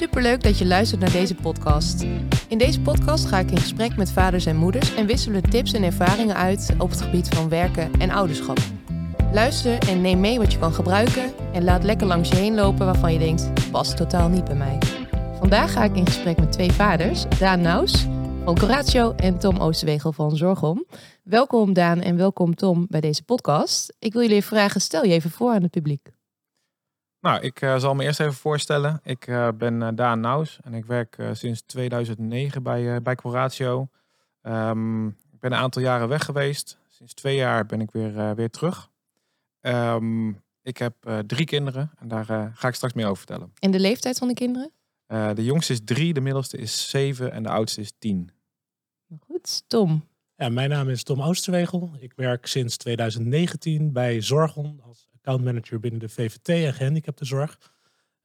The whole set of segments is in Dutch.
Superleuk dat je luistert naar deze podcast. In deze podcast ga ik in gesprek met vaders en moeders en wisselen tips en ervaringen uit op het gebied van werken en ouderschap. Luister en neem mee wat je kan gebruiken en laat lekker langs je heen lopen waarvan je denkt, past totaal niet bij mij. Vandaag ga ik in gesprek met twee vaders, Daan Naus van Coratio en Tom Oosterwegel van Zorgom. Welkom Daan en welkom Tom bij deze podcast. Ik wil jullie vragen, stel je even voor aan het publiek. Nou, ik uh, zal me eerst even voorstellen. Ik uh, ben uh, Daan Naus en ik werk sinds 2009 bij, bij Coratio. Um, ik ben een aantal jaren weg geweest. Sinds twee jaar ben ik weer, weer terug. Um, ik heb drie kinderen en daar ga ik straks meer over vertellen. En de leeftijd van de kinderen? de jongste is drie, de middelste is zeven en de oudste is tien. Goed, Tom. Mijn naam is Tom Oosterwegel. Ik werk sinds 2019 bij Zorgon als accountmanager binnen de VVT en gehandicaptenzorg.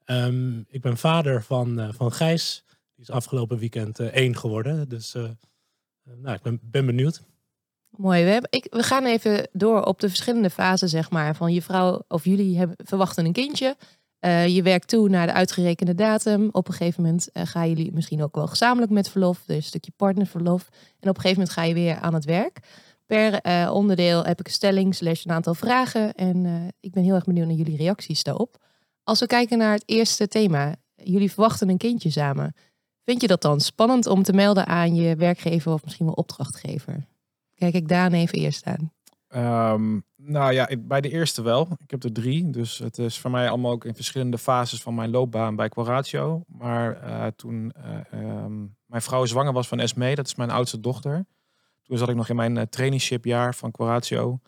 Um, ik ben vader van, uh, van Gijs. Die is afgelopen weekend uh, één geworden. Dus uh, nou, ik ben, ben benieuwd. Mooi. We, hebben, ik, we gaan even door op de verschillende fasen, zeg maar. Van je vrouw of jullie hebben, verwachten een kindje. Uh, je werkt toe naar de uitgerekende datum. Op een gegeven moment uh, gaan jullie misschien ook wel gezamenlijk met verlof. Dus een stukje partnerverlof. En op een gegeven moment ga je weer aan het werk. Per uh, onderdeel heb ik een stelling slash een aantal vragen. En ik ben heel erg benieuwd naar jullie reacties daarop. Als we kijken naar het eerste thema. Jullie verwachten een kindje samen. Vind je dat dan spannend om te melden aan je werkgever of misschien wel opdrachtgever? Kijk ik Daan even eerst aan. Um, nou ja, bij de eerste wel. Ik heb er drie. Dus het is voor mij allemaal ook in verschillende fases van mijn loopbaan bij Quaratio. Maar uh, toen uh, um, mijn vrouw zwanger was van Esme, dat is mijn oudste dochter. Toen zat ik nog in mijn uh, traineeshipjaar van Quaratio.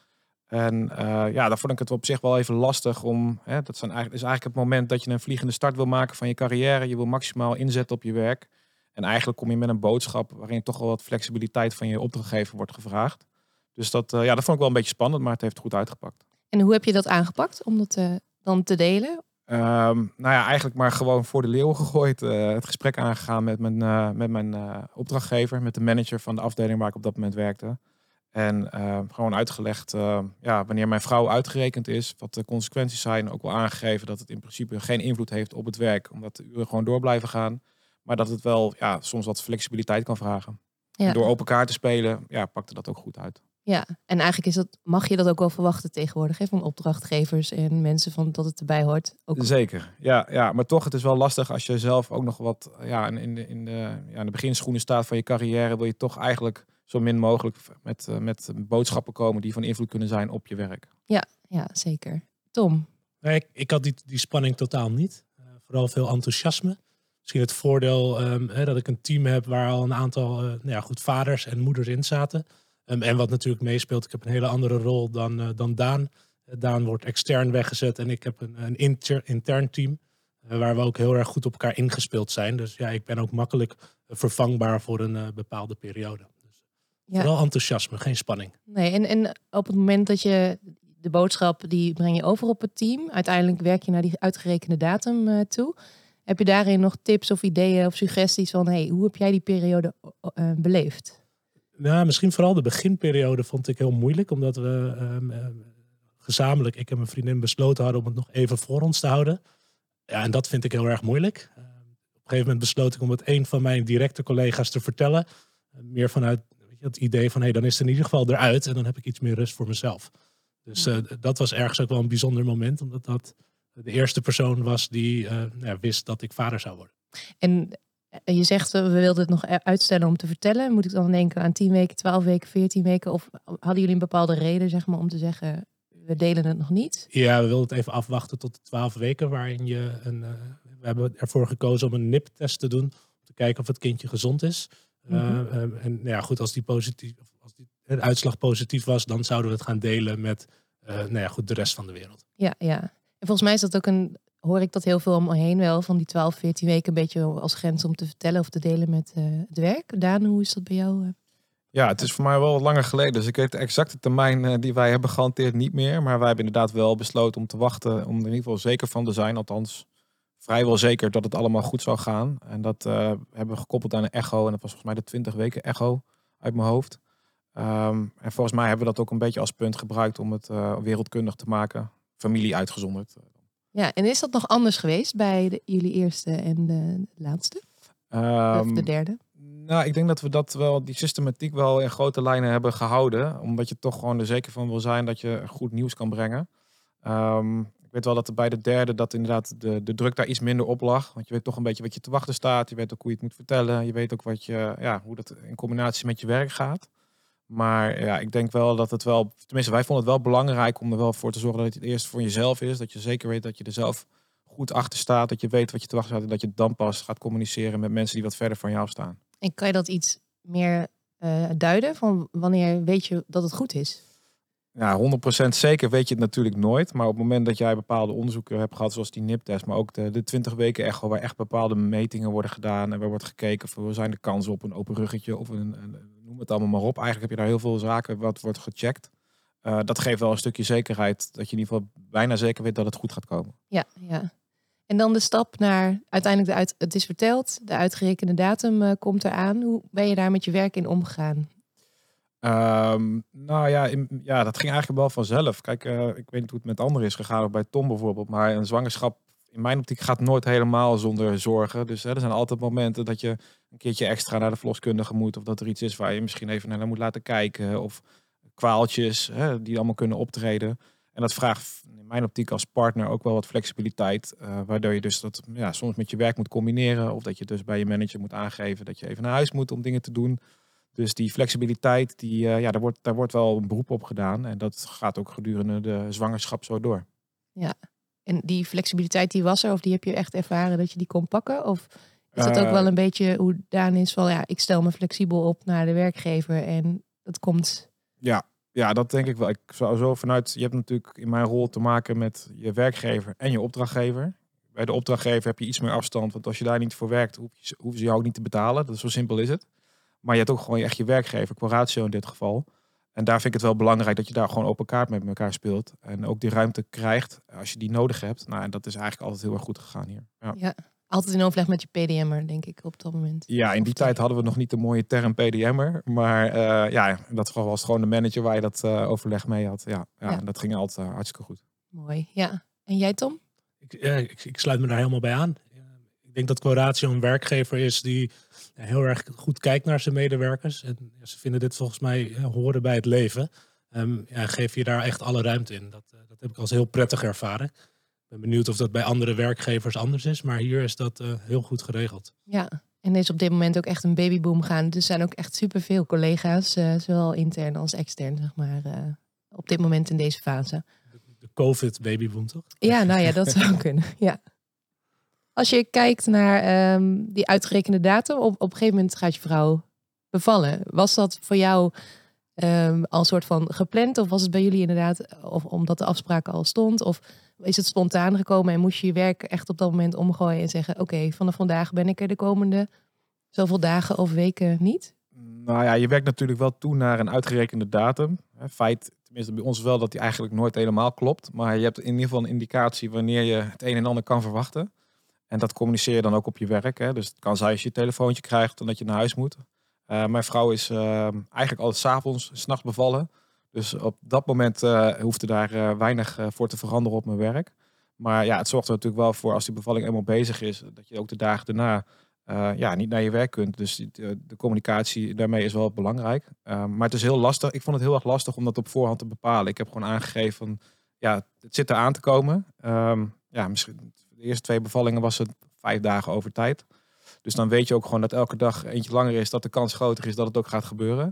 En ja, daar vond ik het op zich wel even lastig om. Hè, dat zijn eigenlijk, is eigenlijk het moment dat je een vliegende start wil maken van je carrière. Je wil maximaal inzetten op je werk. En eigenlijk kom je met een boodschap waarin toch wel wat flexibiliteit van je opdrachtgever wordt gevraagd. Dus dat, uh, ja, dat vond ik wel een beetje spannend, maar het heeft goed uitgepakt. En hoe heb je dat aangepakt om dat uh, dan te delen? Um, nou ja, eigenlijk maar gewoon voor de leeuw gegooid. Uh, het gesprek aangegaan met mijn, met mijn opdrachtgever, met de manager van de afdeling waar ik op dat moment werkte. En gewoon uitgelegd ja, wanneer mijn vrouw uitgerekend is, wat de consequenties zijn. Ook wel aangegeven dat het in principe geen invloed heeft op het werk, omdat de uren gewoon door blijven gaan. Maar dat het wel ja, soms wat flexibiliteit kan vragen. Ja. door open kaart te spelen, ja, pakte dat ook goed uit. Ja, en eigenlijk is dat, mag je dat ook wel verwachten tegenwoordig hè, van opdrachtgevers en mensen van dat het erbij hoort. Ook... Zeker, ja, ja, maar toch, het is wel lastig als je zelf ook nog wat ja, in, de, in, de, ja, in de beginschoenen staat van je carrière, wil je toch eigenlijk zo min mogelijk met, uh, met boodschappen komen die van invloed kunnen zijn op je werk. Ja, ja zeker. Tom? Nee, ik, ik had die, die spanning totaal niet. Uh, vooral veel enthousiasme. Misschien het voordeel um, hè, dat ik een team heb waar al een aantal uh, nou ja, goed vaders en moeders in zaten. Um, en wat natuurlijk meespeelt, ik heb een hele andere rol dan, uh, dan Daan. Daan wordt extern weggezet en ik heb een, een inter, intern team. Uh, waar we ook heel erg goed op elkaar ingespeeld zijn. Dus ja, ik ben ook makkelijk vervangbaar voor een bepaalde periode. Dus ja. Vooral enthousiasme, geen spanning. Nee, en, en op het moment dat je de boodschap die breng je over op het team. Uiteindelijk werk je naar die uitgerekende datum toe. Heb je daarin nog tips of ideeën of suggesties van hey, hoe heb jij die periode beleefd? Nou, misschien vooral de beginperiode vond ik heel moeilijk, omdat we um, gezamenlijk, ik en mijn vriendin, besloten hadden om het nog even voor ons te houden. Ja, en dat vind ik heel erg moeilijk. Uh, op een gegeven moment besloot ik om het een van mijn directe collega's te vertellen. Uh, meer vanuit weet je, het idee van, hé, hey, dan is het in ieder geval eruit en dan heb ik iets meer rust voor mezelf. Dus uh, dat was ergens ook wel een bijzonder moment, omdat dat de eerste persoon was die nou wist dat ik vader zou worden. En je zegt, we wilden het nog uitstellen om te vertellen. Moet ik dan denken aan 10 weken, 12 weken, 14 weken? Of hadden jullie een bepaalde reden zeg maar, om te zeggen, we delen het nog niet? Ja, we wilden het even afwachten tot de 12 weken, waarin je een. Uh, we hebben ervoor gekozen om een NIP-test te doen. Om te kijken of het kindje gezond is. Mm -hmm. uh, en nou ja, goed, als die positief, als die de uitslag positief was, dan zouden we het gaan delen met uh, nou ja, goed, de rest van de wereld. Ja, ja. En volgens mij is dat ook een hoor ik dat heel veel om me heen wel. Van die 12, 14 weken een beetje als grens om te vertellen of te delen met uh, het werk. Daan, hoe is dat bij jou? Uh? Ja, het is voor mij wel langer geleden. Dus ik weet de exacte termijn uh, die wij hebben gehanteerd niet meer. Maar wij hebben inderdaad wel besloten om te wachten. Om er in ieder geval zeker van te zijn. Althans, vrijwel zeker dat het allemaal goed zou gaan. En dat hebben we gekoppeld aan een echo. En dat was volgens mij de 20 weken echo uit mijn hoofd. Um, en volgens mij hebben we dat ook een beetje als punt gebruikt om het wereldkundig te maken. Familie uitgezonderd. Ja, en is dat nog anders geweest bij de, jullie eerste en de laatste? of Ehm, de derde? Nou, ik denk dat we dat wel, die systematiek wel in grote lijnen hebben gehouden. Omdat je toch gewoon er zeker van wil zijn dat je goed nieuws kan brengen. Ehm, ik weet wel dat er bij de derde dat inderdaad de, de druk daar iets minder op lag. Want je weet toch een beetje wat je te wachten staat. Je weet ook hoe je het moet vertellen. Je weet ook wat je, ja, hoe dat in combinatie met je werk gaat. Maar ja, ik denk wel dat het wel, tenminste wij vonden het wel belangrijk om er wel voor te zorgen dat het eerst voor jezelf is. Dat je zeker weet dat je er zelf goed achter staat. Dat je weet wat je te wachten staat. En dat je dan pas gaat communiceren met mensen die wat verder van jou staan. En kan je dat iets meer eh, duiden? Van wanneer weet je dat het goed is? Ja, 100% zeker weet je het natuurlijk nooit. Maar op het moment dat jij bepaalde onderzoeken hebt gehad, zoals die NIP-test, maar ook de, de 20 weken echo, waar echt bepaalde metingen worden gedaan en waar wordt gekeken voor zijn de kansen op een open ruggetje of een, een- noem het allemaal maar op. Eigenlijk heb je daar heel veel zaken wat wordt gecheckt. Eh, dat geeft wel een stukje zekerheid dat je in ieder geval bijna zeker weet dat het goed gaat komen. Ja, ja. En dan de stap naar uiteindelijk de uit, het is verteld, de uitgerekende datum eh, komt eraan. Hoe ben je daar met je werk in omgegaan? Ehm, nou ja, in- ja, dat ging eigenlijk wel vanzelf. Kijk, eh, ik weet niet hoe het met anderen is gegaan, of bij Tom bijvoorbeeld. Maar een zwangerschap, in mijn optiek, gaat nooit helemaal zonder zorgen. Dus hè, er zijn altijd momenten dat je een keertje extra naar de verloskundige moet. Of dat er iets is waar je misschien even naar moet laten kijken. Of kwaaltjes hè, die allemaal kunnen optreden. En dat vraagt in mijn optiek als partner ook wel wat flexibiliteit. eh, waardoor je dus dat ja, soms met je werk moet combineren. Of dat je dus bij je manager moet aangeven dat je even naar huis moet om dingen te doen. Dus die flexibiliteit, die, eh, ja, daar, wordt, daar wordt wel een beroep op gedaan. En dat gaat ook gedurende de zwangerschap zo door. En die flexibiliteit die was er, of die heb je echt ervaren dat je die kon pakken? Of is dat ook Eh, wel een beetje hoe Daan is van ja, ik stel me flexibel op naar de werkgever en dat komt. Ja, ja, dat denk ik wel. Ik zou zo vanuit, je hebt natuurlijk in mijn rol te maken met je werkgever en je opdrachtgever. Bij de opdrachtgever heb je iets meer afstand, want als je daar niet voor werkt, hoeven ze jou ook niet te betalen. Dat is zo simpel is het. Maar je hebt ook gewoon echt je werkgever, Quaratio in dit geval. En daar vind ik het wel belangrijk dat je daar gewoon open kaart met elkaar speelt. En ook die ruimte krijgt als je die nodig hebt. Nou, en dat is eigenlijk altijd heel erg goed gegaan hier. Ja. Ja, altijd in overleg met je PDM'er, denk ik, op dat moment. Ja, in die Of- tijd hadden we nog niet de mooie term PDM'er. Maar eh, ja, in dat geval was gewoon de manager waar je dat eh, overleg mee had. Ja, ja, Ja. en dat ging altijd eh, hartstikke goed. Mooi, ja. En jij, Tom? Ik, ja, ik, ik sluit me daar helemaal bij aan. Ik denk dat Coratio een werkgever is die heel erg goed kijkt naar zijn medewerkers. En ze vinden dit volgens mij horen bij het leven. Ehm, ja, geef je daar echt alle ruimte in. Dat, eh, dat heb ik als heel prettig ervaren. Ik ben benieuwd of dat bij andere werkgevers anders is. Maar hier is dat eh, heel goed geregeld. Ja. En er is op dit moment ook echt een babyboom gaan. Dus er zijn ook echt superveel collega's, eh, zowel intern als extern, zeg maar, op dit moment in deze fase. De, de COVID-babyboom, toch? Ja, nou ja, dat zou kunnen. Ja. Als je kijkt naar ehm, die uitgerekende datum, op, op een gegeven moment gaat je vrouw bevallen. Was dat voor jou ehm, al een soort van gepland? Of was het bij jullie inderdaad, of omdat de afspraak al stond? Of is het spontaan gekomen en moest je je werk echt op dat moment omgooien en zeggen: Oké, vanaf vandaag ben ik er de komende zoveel dagen of weken niet? Nou ja, je werkt natuurlijk wel toe naar een uitgerekende datum. Feit, tenminste bij ons wel, dat die eigenlijk nooit helemaal klopt. Maar je hebt in ieder geval een indicatie wanneer je het een en ander kan verwachten. En dat communiceer je dan ook op je werk. Hè. Dus het kan zijn als je een telefoontje krijgt en dat je naar huis moet. Eh, mijn vrouw is eh, eigenlijk altijd s'avonds, s'nachts bevallen. Dus op dat moment eh hoefde daar eh, weinig voor te veranderen op mijn werk. Maar ja, het zorgt er natuurlijk wel voor als die bevalling eenmaal bezig is, dat je ook de dagen daarna ja, niet naar je werk kunt. Dus de, communicatie daarmee is wel belangrijk. Maar het is heel lastig. Ik vond het heel erg lastig om dat op voorhand te bepalen. Ik heb gewoon aangegeven van, ja, het zit er aan te komen. Ehm, ja, misschien de eerste twee bevallingen was het vijf dagen over tijd. Dus dan weet je ook gewoon dat elke dag eentje langer is, dat de kans groter is dat het ook gaat gebeuren.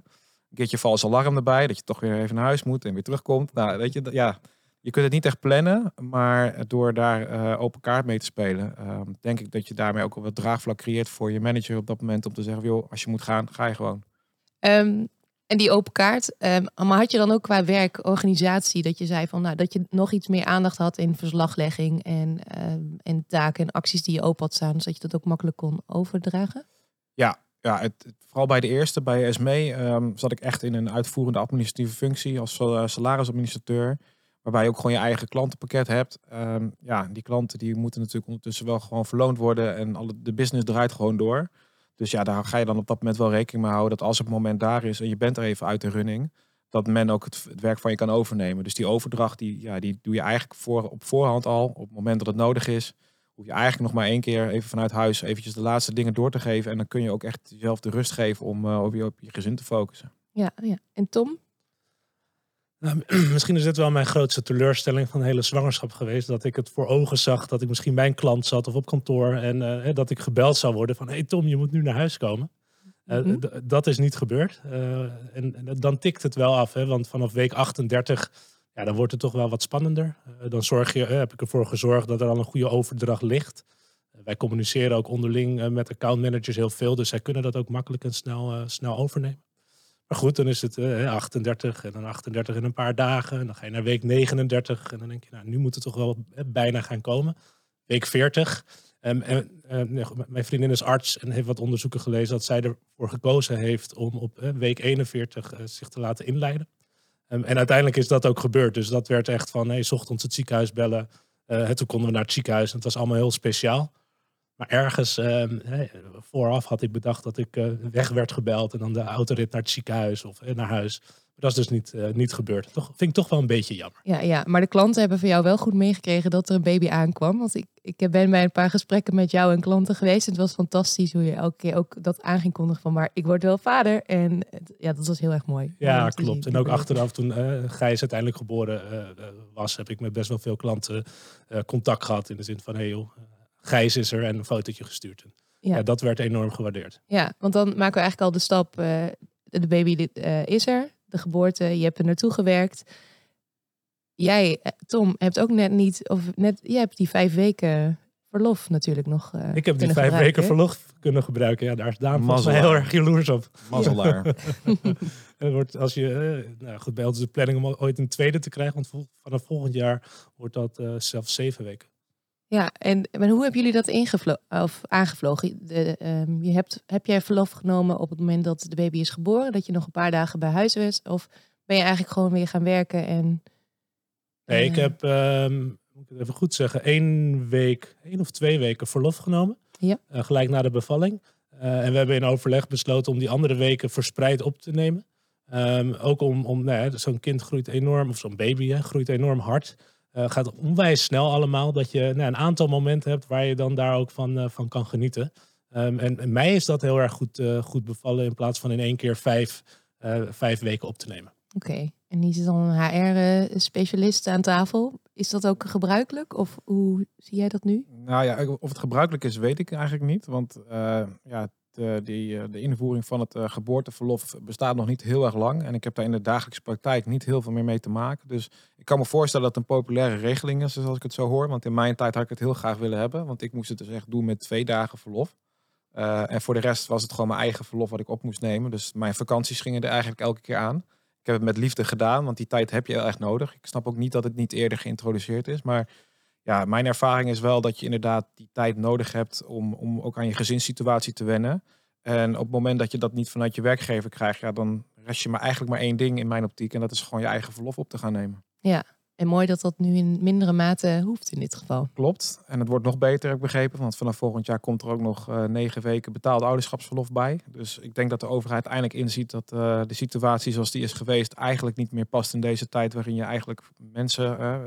Een keertje vals alarm erbij, dat je toch weer even naar huis moet en weer terugkomt. Nou, weet je, ja, je kunt het niet echt plannen, maar door daar eh, open kaart mee te spelen, ehm, denk ik dat je daarmee ook wat draagvlak creëert voor je manager op dat moment om te zeggen, joh, als je moet gaan, ga je gewoon. Ehm, en die open kaart, ehm, maar had je dan ook qua werk, organisatie, dat je zei van nou dat je nog iets meer aandacht had in verslaglegging en, ehm, en taken en acties die je open had staan, zodat je dat ook makkelijk kon overdragen? Ja, het, het- vooral bij de eerste, bij SME, ehm, zat ik echt in een uitvoerende administratieve functie als eh, salarisadministrateur. Waarbij je ook gewoon je eigen klantenpakket hebt. Ja, die klanten die moeten natuurlijk ondertussen wel gewoon verloond worden. En alle, de business draait gewoon door. Dus ja, daar ga je dan op dat moment wel rekening mee houden. Dat als het moment daar is en je bent er even uit de running. dat men ook het, werk van je kan overnemen. Dus die overdracht, die, ja, die doe je eigenlijk voor, op voorhand al. Op het moment dat het nodig is, hoef je eigenlijk nog maar één keer even vanuit huis eventjes de laatste dingen door te geven. En dan kun je ook echt jezelf de rust geven om uh, op, je, op je gezin te focussen. Ja, ja. En Tom? Nou, misschien is dit wel mijn grootste teleurstelling van de hele zwangerschap geweest. Dat ik het voor ogen zag dat ik misschien bij een klant zat of op kantoor. En uh, dat ik gebeld zou worden van, hey Tom, je moet nu naar huis komen. Uh, mm -hmm. Dat is niet gebeurd. Uh, en, en, dan tikt het wel af, hè, want vanaf week 38 ja, dan wordt het toch wel wat spannender. Dan zorg je, heb ik ervoor gezorgd dat er al een goede overdracht ligt. wij communiceren ook onderling met accountmanagers heel veel, dus zij kunnen dat ook makkelijk en snel, snel overnemen. Maar goed, dan is het 38 en dan 38 in een paar dagen. En dan ga je naar week 39 en dan denk je, nou, nu moet het toch wel bijna gaan komen. Week 40. Um, en, uh, mijn vriendin is arts en heeft wat onderzoeken gelezen dat zij ervoor gekozen heeft om op week 41 uh, zich te laten inleiden. Um, en uiteindelijk is dat ook gebeurd. Dus dat werd echt van, hey, ochtends het ziekenhuis bellen. Uh, toen konden we naar het ziekenhuis en het was allemaal heel speciaal. Maar ergens hey, vooraf had ik bedacht dat ik weg werd gebeld en dan de autorit naar het ziekenhuis of naar huis. Maar dat is dus niet, uh, niet gebeurd. Toch, vind ik toch wel een beetje jammer. Ja, ja, maar de klanten hebben van jou wel goed meegekregen dat er een baby aankwam. Want ik, ik ben bij een paar gesprekken met jou en klanten geweest. Het was fantastisch hoe je elke keer ook dat aan ging kondigen van... maar ik word wel vader. En ja, dat was heel erg mooi. Ja, klopt. Zien, en ook achteraf toen uh, Gijs uiteindelijk geboren was... heb ik met best wel veel klanten contact gehad. In de zin van, hé hey joh, Gijs is er en een fotootje gestuurd. Ja. ja. dat werd enorm gewaardeerd. Ja, want dan maken we eigenlijk al de stap... de baby is er, de geboorte, je hebt er naartoe gewerkt. Jij, eh, Tom, hebt ook net niet, of net, je hebt die vijf weken verlof natuurlijk nog. Uh, ik heb die vijf gebruiken. weken verlof kunnen gebruiken. Ja, daar is Daan volgens heel erg jaloers op. Mazzelaar. Ja. wordt, als je, uh, nou goed, bij ons is de planning om ooit een tweede te krijgen, want vanaf volgend jaar wordt dat uh, zelfs zeven weken. Ja, en, hoe hebben jullie dat of aangevlogen? De, um, je hebt, heb jij verlof genomen op het moment dat de baby is geboren? Dat je nog een paar dagen bij huis was? Of ben je eigenlijk gewoon weer gaan werken? En, nee, uh, ik heb, um, moet ik het even goed zeggen, één week, één of twee weken verlof genomen. Ja. Uh, gelijk na de bevalling. Uh, en we hebben in overleg besloten om die andere weken verspreid op te nemen. Um, ook om, om nou ja, zo'n kind groeit enorm, of zo'n baby hè, groeit enorm hard. Uh, gaat onwijs snel allemaal. Dat je nou, een aantal momenten hebt waar je dan daar ook van, uh, van kan genieten. Um, en, en, mij is dat heel erg goed, uh, goed bevallen in plaats van in één keer vijf, vijf weken op te nemen. Oké, okay. en hier zit dan een HR-specialist aan tafel. Is dat ook gebruikelijk of hoe zie jij dat nu? Nou ja, of het gebruikelijk is, weet ik eigenlijk niet. Want ja, de, die, de invoering van het uh, geboorteverlof bestaat nog niet heel erg lang. En ik heb daar in de dagelijkse praktijk niet heel veel meer mee te maken. Dus ik kan me voorstellen dat het een populaire regeling is, zoals ik het zo hoor. Want in mijn tijd had ik het heel graag willen hebben. Want ik moest het dus echt doen met twee dagen verlof. En voor de rest was het gewoon mijn eigen verlof wat ik op moest nemen. Dus mijn vakanties gingen er eigenlijk elke keer aan. Ik heb het met liefde gedaan, want die tijd heb je erg nodig. Ik snap ook niet dat het niet eerder geïntroduceerd is. Maar ja, mijn ervaring is wel dat je inderdaad die tijd nodig hebt om, om ook aan je gezinssituatie te wennen. En op het moment dat je dat niet vanuit je werkgever krijgt, ja, dan rest je maar eigenlijk maar één ding in mijn optiek. En dat is gewoon je eigen verlof op te gaan nemen. Ja, en mooi dat dat nu in mindere mate hoeft in dit geval. Klopt. En het wordt nog beter, heb ik begrepen. Want vanaf volgend jaar komt er ook nog uh, negen weken betaald ouderschapsverlof bij. Dus ik denk dat de overheid eindelijk inziet dat uh, de situatie zoals die is geweest eigenlijk niet meer past in deze tijd waarin je eigenlijk mensen, uh,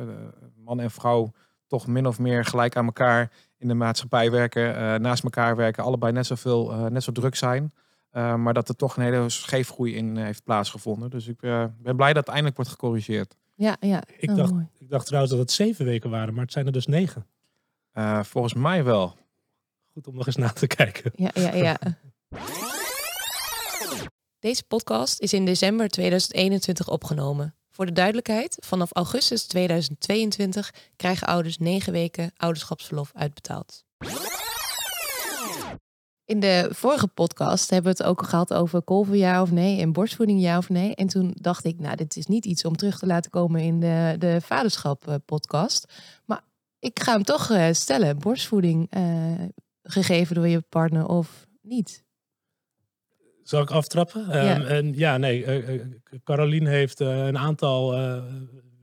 man en vrouw, toch min of meer gelijk aan elkaar in de maatschappij werken, uh, naast elkaar werken, allebei net zoveel, uh, net zo druk zijn. Uh, maar dat er toch een hele scheefgroei in heeft plaatsgevonden. Dus ik ben blij dat het eindelijk wordt gecorrigeerd. Ja, ja. Ik, oh, dacht, ik dacht trouwens dat het zeven weken waren, maar het zijn er dus negen. volgens mij wel. Goed om nog eens na te kijken. Ja, ja, ja. Deze podcast is in december 2021 opgenomen. Voor de duidelijkheid, vanaf augustus 2022 krijgen ouders 9 weken ouderschapsverlof uitbetaald. In de vorige podcast hebben we het ook gehad over kolven ja of nee en borstvoeding ja of nee. En toen dacht ik, nou, dit is niet iets om terug te laten komen in de, de vaderschap podcast. Maar ik ga hem toch uh, stellen. Borstvoeding uh, gegeven door je partner of niet? Zal ik aftrappen? Ja, um, en ja nee. Uh, Caroline heeft uh, een aantal uh,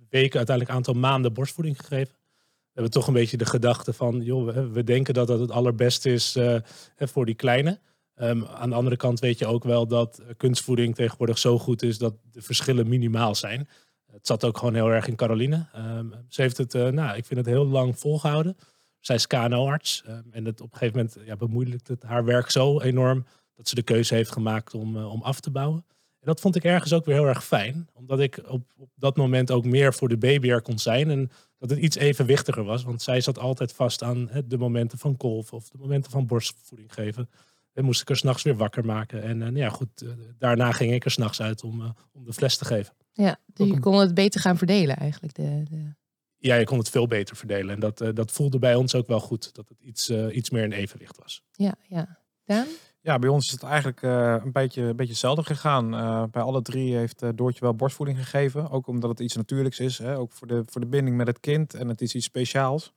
weken, uiteindelijk een aantal maanden borstvoeding gegeven. We hebben toch een beetje de gedachte van, joh, we, we denken dat dat het allerbeste is voor die kleine. Ehm, aan de andere kant weet je ook wel dat eh, kunstvoeding tegenwoordig zo goed is dat de verschillen minimaal zijn. Het zat ook gewoon heel erg in Caroline. Ehm, ze heeft het, nou, ik vind het heel lang volgehouden. Zij is KNO-arts ehm, en het, op een gegeven moment ja, bemoeilijkt het haar werk zo enorm dat ze de keuze heeft gemaakt om, om af te bouwen. En dat vond ik ergens ook weer heel erg fijn, omdat ik op, op dat moment ook meer voor de baby er kon zijn en dat het iets evenwichtiger was. Want zij zat altijd vast aan de momenten van kolf of de momenten van borstvoeding geven. En moest ik er s'nachts weer wakker maken. En uh, ja, goed, uh, daarna ging ik er s'nachts uit om, uh, om de fles te geven. Ja, dus je kon het beter gaan verdelen eigenlijk. De, de... Ja, je kon het veel beter verdelen. En dat, dat voelde bij ons ook wel goed. Dat het iets, iets meer in evenwicht was. Ja, ja. Daan? Ja, bij ons is het eigenlijk een, beetje, een beetje hetzelfde gegaan. bij alle drie heeft Doortje wel borstvoeding gegeven. Ook omdat het iets natuurlijks is. Hè? Ook voor de, voor de binding met het kind. En het is iets speciaals.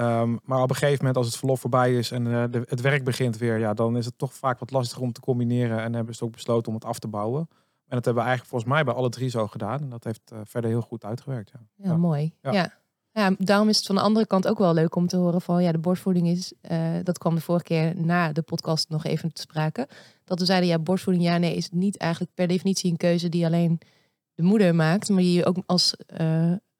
Um, maar op een gegeven moment, als het verlof voorbij is en uh, de, het werk begint weer, ja, dan is het toch vaak wat lastiger om te combineren. En hebben ze ook besloten om het af te bouwen. En dat hebben we eigenlijk volgens mij bij alle drie zo gedaan. En dat heeft uh, verder heel goed uitgewerkt. Ja, ja, ja. mooi. Ja. ja. Ja. daarom is het van de andere kant ook wel leuk om te horen van ja, de borstvoeding is, uh, dat kwam de vorige keer na de podcast nog even te sprake. Dat we zeiden ja, borstvoeding, ja, nee, is niet eigenlijk per definitie een keuze die alleen de moeder maakt, maar die je ook als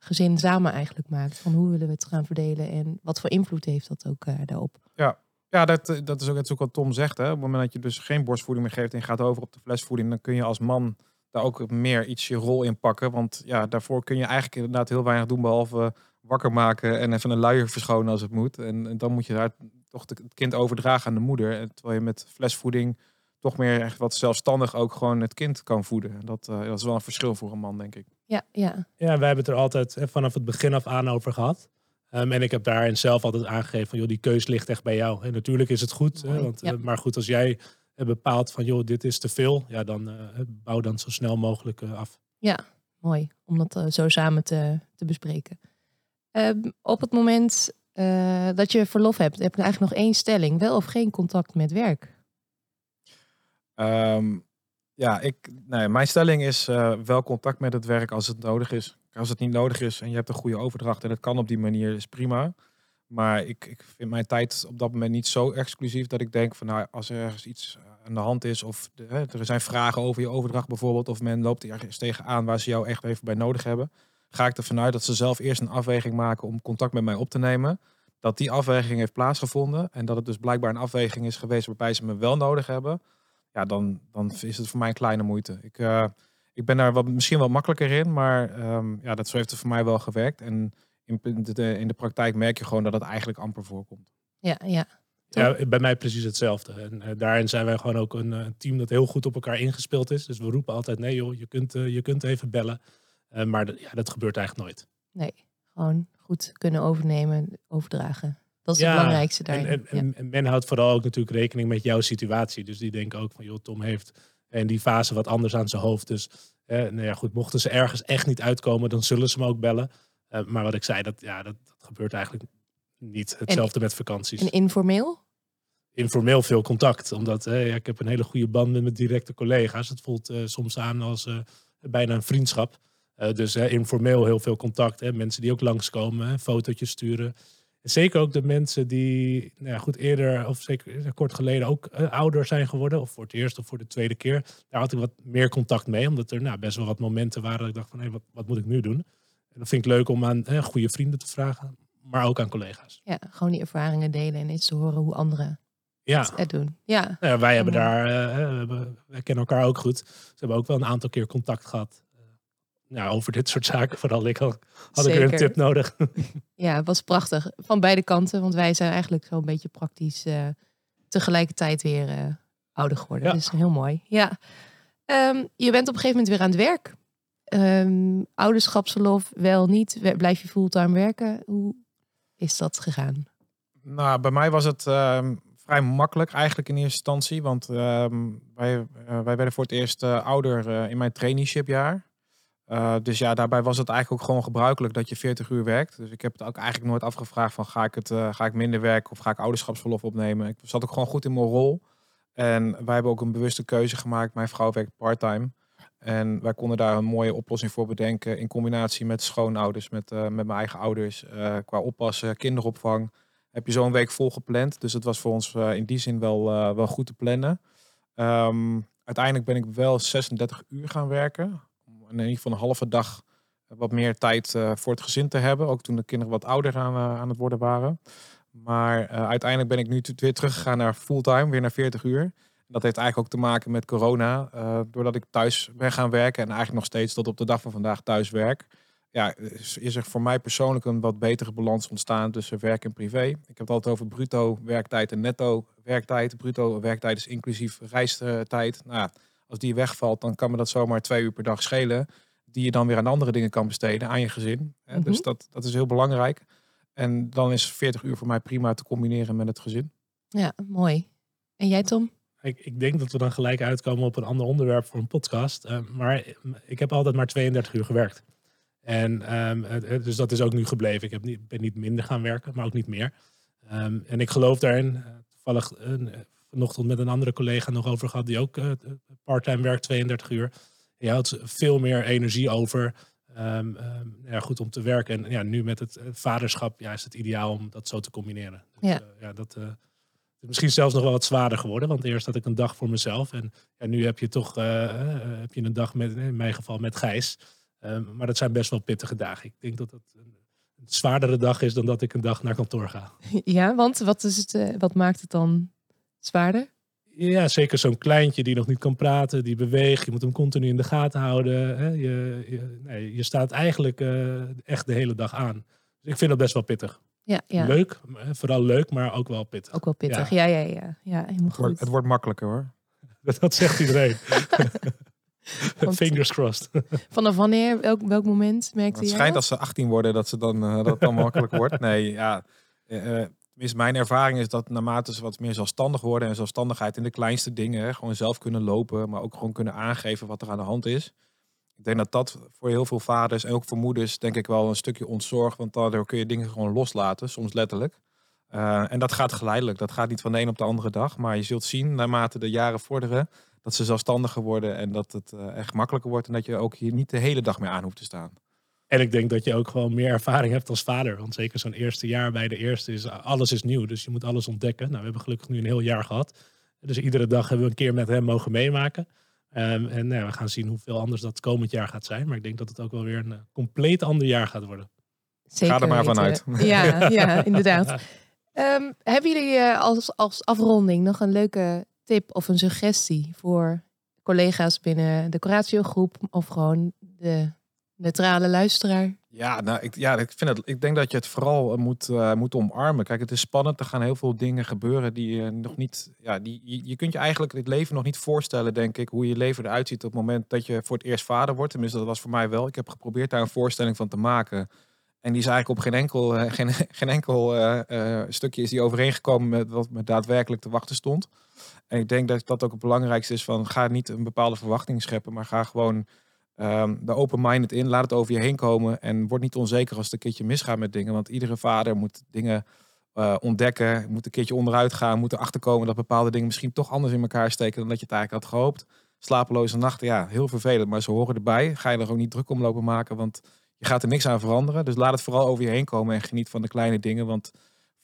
gezin samen eigenlijk maakt. Van hoe willen we het gaan verdelen en wat voor invloed heeft dat ook uh, daarop. Ja, ja dat, eh, dat is ook, is ook wat Tom zegt. Hè. Op het moment dat je dus geen borstvoeding meer geeft en gaat over op de flesvoeding, dan kun je als man daar ook meer iets je rol in pakken. Want ja, daarvoor kun je eigenlijk inderdaad heel weinig doen, behalve wakker maken en even een luier verschonen als het moet. En, en dan moet je daar toch het kind overdragen aan de moeder. Terwijl je met flesvoeding toch meer echt wat zelfstandig ook gewoon het kind kan voeden. Dat, uh, dat is wel een verschil voor een man, denk ik. Ja, ja. ja wij hebben het er altijd vanaf het begin af aan over gehad. Um, en ik heb daarin zelf altijd aangegeven van, joh, die keus ligt echt bij jou. En natuurlijk is het goed, hè, want, ja. uh, maar goed, als jij bepaalt van, joh, dit is te veel, ja, dan uh, bouw dan zo snel mogelijk af. Ja, mooi om dat zo samen te, te bespreken. Ehm, op het moment dat je verlof hebt, heb je eigenlijk nog één stelling, wel of geen contact met werk? Um, ja, ik, nee, mijn stelling is uh, wel contact met het werk als het nodig is. Als het niet nodig is en je hebt een goede overdracht en het kan op die manier, is prima. Maar ik, ik vind mijn tijd op dat moment niet zo exclusief dat ik denk van nou, als er ergens iets aan de hand is of de, er zijn vragen over je overdracht bijvoorbeeld of men loopt ergens tegenaan waar ze jou echt even bij nodig hebben, ga ik ervan uit dat ze zelf eerst een afweging maken om contact met mij op te nemen. Dat die afweging heeft plaatsgevonden en dat het dus blijkbaar een afweging is geweest waarbij ze me wel nodig hebben ja, dan, dan is het voor mij een kleine moeite. Ik, uh, ik ben daar wat, misschien wel makkelijker in, maar um, ja, dat heeft er voor mij wel gewerkt. En in de, in de praktijk merk je gewoon dat het eigenlijk amper voorkomt. Ja, ja. Ja, bij mij precies hetzelfde. En uh, daarin zijn wij gewoon ook een uh, team dat heel goed op elkaar ingespeeld is. Dus we roepen altijd, nee joh, je kunt, je kunt even bellen. Maar ja, dat gebeurt eigenlijk nooit. Nee, gewoon goed kunnen overnemen, overdragen. Dat is het belangrijkste daarin. En, en, en, men houdt vooral ook natuurlijk rekening met jouw situatie. Dus die denken ook van, joh, Tom heeft in die fase wat anders aan zijn hoofd. Dus eh, nou ja, goed, mochten ze ergens echt niet uitkomen, dan zullen ze me ook bellen. Uh, maar wat ik zei, dat, ja, dat, dat gebeurt eigenlijk niet. Hetzelfde met vakanties. En informeel? Informeel veel contact. Omdat eh, ja, ik heb een hele goede band met mijn directe collega's. Het voelt uh, soms aan als bijna een vriendschap. Dus informeel heel veel contact. Hè. Mensen die ook langskomen, fotootjes sturen. Zeker ook de mensen die nou ja, goed eerder of zeker kort geleden ook uh, ouder zijn geworden. Of voor het eerst of voor de tweede keer. Daar had ik wat meer contact mee. Omdat er nou, best wel wat momenten waren dat ik dacht van hé, wat, wat moet ik nu doen? En dat vind ik leuk om aan eh, goede vrienden te vragen. Maar ook aan collega's. Ja, gewoon die ervaringen delen en eens te horen hoe anderen ja. het doen. Ja. Nou ja wij hebben daar, uh, wij kennen elkaar ook goed. Ze hebben ook wel een aantal keer contact gehad nou, over dit soort zaken. Vooral ik had, had ik een tip nodig. Ja, het was prachtig. Van beide kanten. Want wij zijn eigenlijk zo'n beetje praktisch uh, tegelijkertijd weer uh, ouder geworden. Ja. Dus heel mooi. Ja. Um, je bent op een gegeven moment weer aan het werk. Um, ouderschapsverlof, wel niet. Blijf je fulltime werken? Hoe is dat gegaan? Nou, bij mij was het um, vrij makkelijk eigenlijk in eerste instantie. Want wij, uh, wij werden voor het eerst ouder in mijn traineeshipjaar. Uh, dus ja, daarbij was het eigenlijk ook gewoon gebruikelijk dat je 40 uur werkt. Dus ik heb het ook eigenlijk nooit afgevraagd van ga ik, het, uh, ga ik minder werken of ga ik ouderschapsverlof opnemen. Ik zat ook gewoon goed in mijn rol. En wij hebben ook een bewuste keuze gemaakt. Mijn vrouw werkt parttime. En wij konden daar een mooie oplossing voor bedenken in combinatie met schoonouders, met, uh, met mijn eigen ouders. qua oppassen, kinderopvang. Heb je zo'n week vol gepland. Dus het was voor ons in die zin wel, wel goed te plannen. Ehm, uiteindelijk ben ik wel 36 uur gaan werken. In ieder geval een halve dag wat meer tijd eh, voor het gezin te hebben. Ook toen de kinderen wat ouder aan, eh, aan het worden waren. Maar eh, uiteindelijk ben ik nu weer teruggegaan naar fulltime, weer naar 40 uur. Dat heeft eigenlijk ook te maken met corona. doordat ik thuis ben gaan werken en eigenlijk nog steeds tot op de dag van vandaag thuis werk ja, is, er voor mij persoonlijk een wat betere balans ontstaan tussen werk en privé. Ik heb het altijd over bruto werktijd en netto werktijd. Bruto werktijd is inclusief reistijd. Nou, als die wegvalt, dan kan me dat zomaar twee uur per dag schelen. Die je dan weer aan andere dingen kan besteden, aan je gezin. Dus Mhm. dat, dat is heel belangrijk. En dan is 40 uur voor mij prima te combineren met het gezin. Ja, mooi. En jij Tom? Ik, ik denk dat we dan gelijk uitkomen op een ander onderwerp voor een podcast. Eh, maar ik heb altijd maar 32 uur gewerkt. En ehm, het- dus dat is ook nu gebleven. Ik heb niet, ben niet minder gaan werken, maar ook niet meer. Ehm, en ik geloof daarin. eh, toevallig uh, vanochtend met een andere collega nog over gehad, die ook uh, parttime werkt, 32 uur. Je houdt veel meer energie over. Um, um, ja, goed om te werken. En ja, nu met het vaderschap ja, is het ideaal om dat zo te combineren. Dus, Ja. uh, ja, dat uh, is misschien zelfs nog wel wat zwaarder geworden. Want eerst had ik een dag voor mezelf. En ja, nu heb je toch uh, heb je een dag met, in mijn geval met Gijs. Um, maar dat zijn best wel pittige dagen. Ik denk dat dat een, een, zwaardere dag is dan dat ik een dag naar kantoor ga. Ja, want wat, is het, wat maakt het dan zwaarder? Ja, zeker zo'n kleintje die nog niet kan praten, die beweegt. Je moet hem continu in de gaten houden. Hè? Je, je, nee, je staat eigenlijk uh, echt de hele dag aan. Dus ik vind dat best wel pittig. Ja, ja. Leuk, vooral leuk, maar ook wel pittig. Ook wel pittig, ja, ja, ja. ja. ja helemaal het, wordt, het wordt makkelijker hoor. Dat, dat zegt iedereen. Want, Fingers crossed. Vanaf wanneer, welk, welk moment merkte je? Het schijnt als ze 18 worden dat, ze dan, uh, dat het dan makkelijker wordt. Nee, ja. Uh, tenminste, mijn ervaring is dat naarmate ze wat meer zelfstandig worden en zelfstandigheid in de kleinste dingen, gewoon zelf kunnen lopen, maar ook gewoon kunnen aangeven wat er aan de hand is. Ik denk dat dat voor heel veel vaders en ook voor moeders denk ik wel een stukje ontzorg, want daardoor kun je dingen gewoon loslaten, soms letterlijk. Uh, en dat gaat geleidelijk. Dat gaat niet van de een op de andere dag. Maar je zult zien, naarmate de jaren vorderen, dat ze zelfstandiger worden en dat het uh, echt makkelijker wordt en dat je ook hier niet de hele dag meer aan hoeft te staan. En ik denk dat je ook gewoon meer ervaring hebt als vader. Want zeker zo'n eerste jaar bij de eerste is alles is nieuw. Dus je moet alles ontdekken. Nou, we hebben gelukkig nu een heel jaar gehad. Dus iedere dag hebben we een keer met hem mogen meemaken. Um, en nou, we gaan zien hoeveel anders dat komend jaar gaat zijn. Maar ik denk dat het ook wel weer een uh, compleet ander jaar gaat worden. Zeker Ga er maar vanuit. Ja, ja inderdaad. Um, hebben jullie uh, als, als afronding nog een leuke tip of een suggestie voor collega's binnen de Coratio groep of gewoon de neutrale luisteraar? Ja, nou, ik, ja ik, vind het, ik denk dat je het vooral moet, uh, moet omarmen. Kijk, het is spannend. Er gaan heel veel dingen gebeuren die je nog niet. Ja, die, je, je kunt je eigenlijk het leven nog niet voorstellen, denk ik, hoe je leven eruit ziet op het moment dat je voor het eerst vader wordt. Tenminste, dat was voor mij wel. Ik heb geprobeerd daar een voorstelling van te maken. En die is eigenlijk op geen enkel, uh, geen, geen enkel stukje is die overeengekomen met wat me daadwerkelijk te wachten stond. En ik denk dat dat ook het belangrijkste is van ga niet een bepaalde verwachting scheppen, maar ga gewoon um, de open-minded in, laat het over je heen komen en word niet onzeker als het een keertje misgaat met dingen. Want iedere vader moet dingen uh, ontdekken, moet een keertje onderuit gaan, moet erachter komen dat bepaalde dingen misschien toch anders in elkaar steken dan dat je het eigenlijk had gehoopt. Slapeloze nachten, ja, heel vervelend, maar ze horen erbij. Ga je er ook niet druk om lopen maken, want je gaat er niks aan veranderen. Dus laat het vooral over je heen komen en geniet van de kleine dingen. Want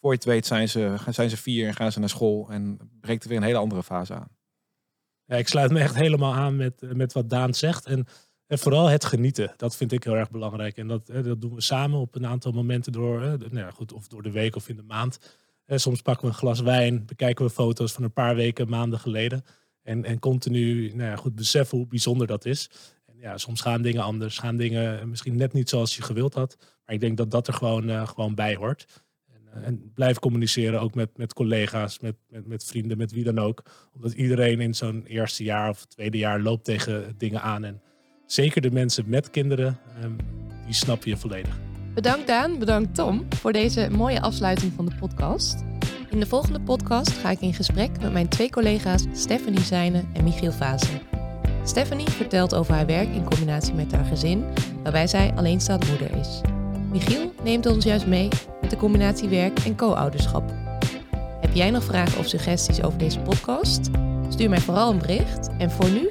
voor je het weet zijn ze, zijn ze vier en gaan ze naar school. En breekt er weer een hele andere fase aan. Ja, ik sluit me echt helemaal aan met, met wat Daan zegt. En, en vooral het genieten. Dat vind ik heel erg belangrijk. En dat, dat doen we samen op een aantal momenten door. Nou ja, goed, of door de week of in de maand. Soms pakken we een glas wijn. Bekijken we foto's van een paar weken, maanden geleden. En, en continu nou ja, goed beseffen hoe bijzonder dat is ja, soms gaan dingen anders, gaan dingen misschien net niet zoals je gewild had. Maar ik denk dat dat er gewoon, uh, gewoon bij hoort. En, uh, en, blijf communiceren ook met, met collega's, met, met, met vrienden, met wie dan ook. Omdat iedereen in zo'n eerste jaar of tweede jaar loopt tegen dingen aan. En zeker de mensen met kinderen, um, die snap je volledig. Bedankt Daan, bedankt Tom voor deze mooie afsluiting van de podcast. In de volgende podcast ga ik in gesprek met mijn twee collega's Stephanie Zijne en Michiel Vazen. Stephanie vertelt over haar werk in combinatie met haar gezin, waarbij zij alleenstaande moeder is. Michiel neemt ons juist mee met de combinatie werk en co-ouderschap. Heb jij nog vragen of suggesties over deze podcast? Stuur mij vooral een bericht. En voor nu,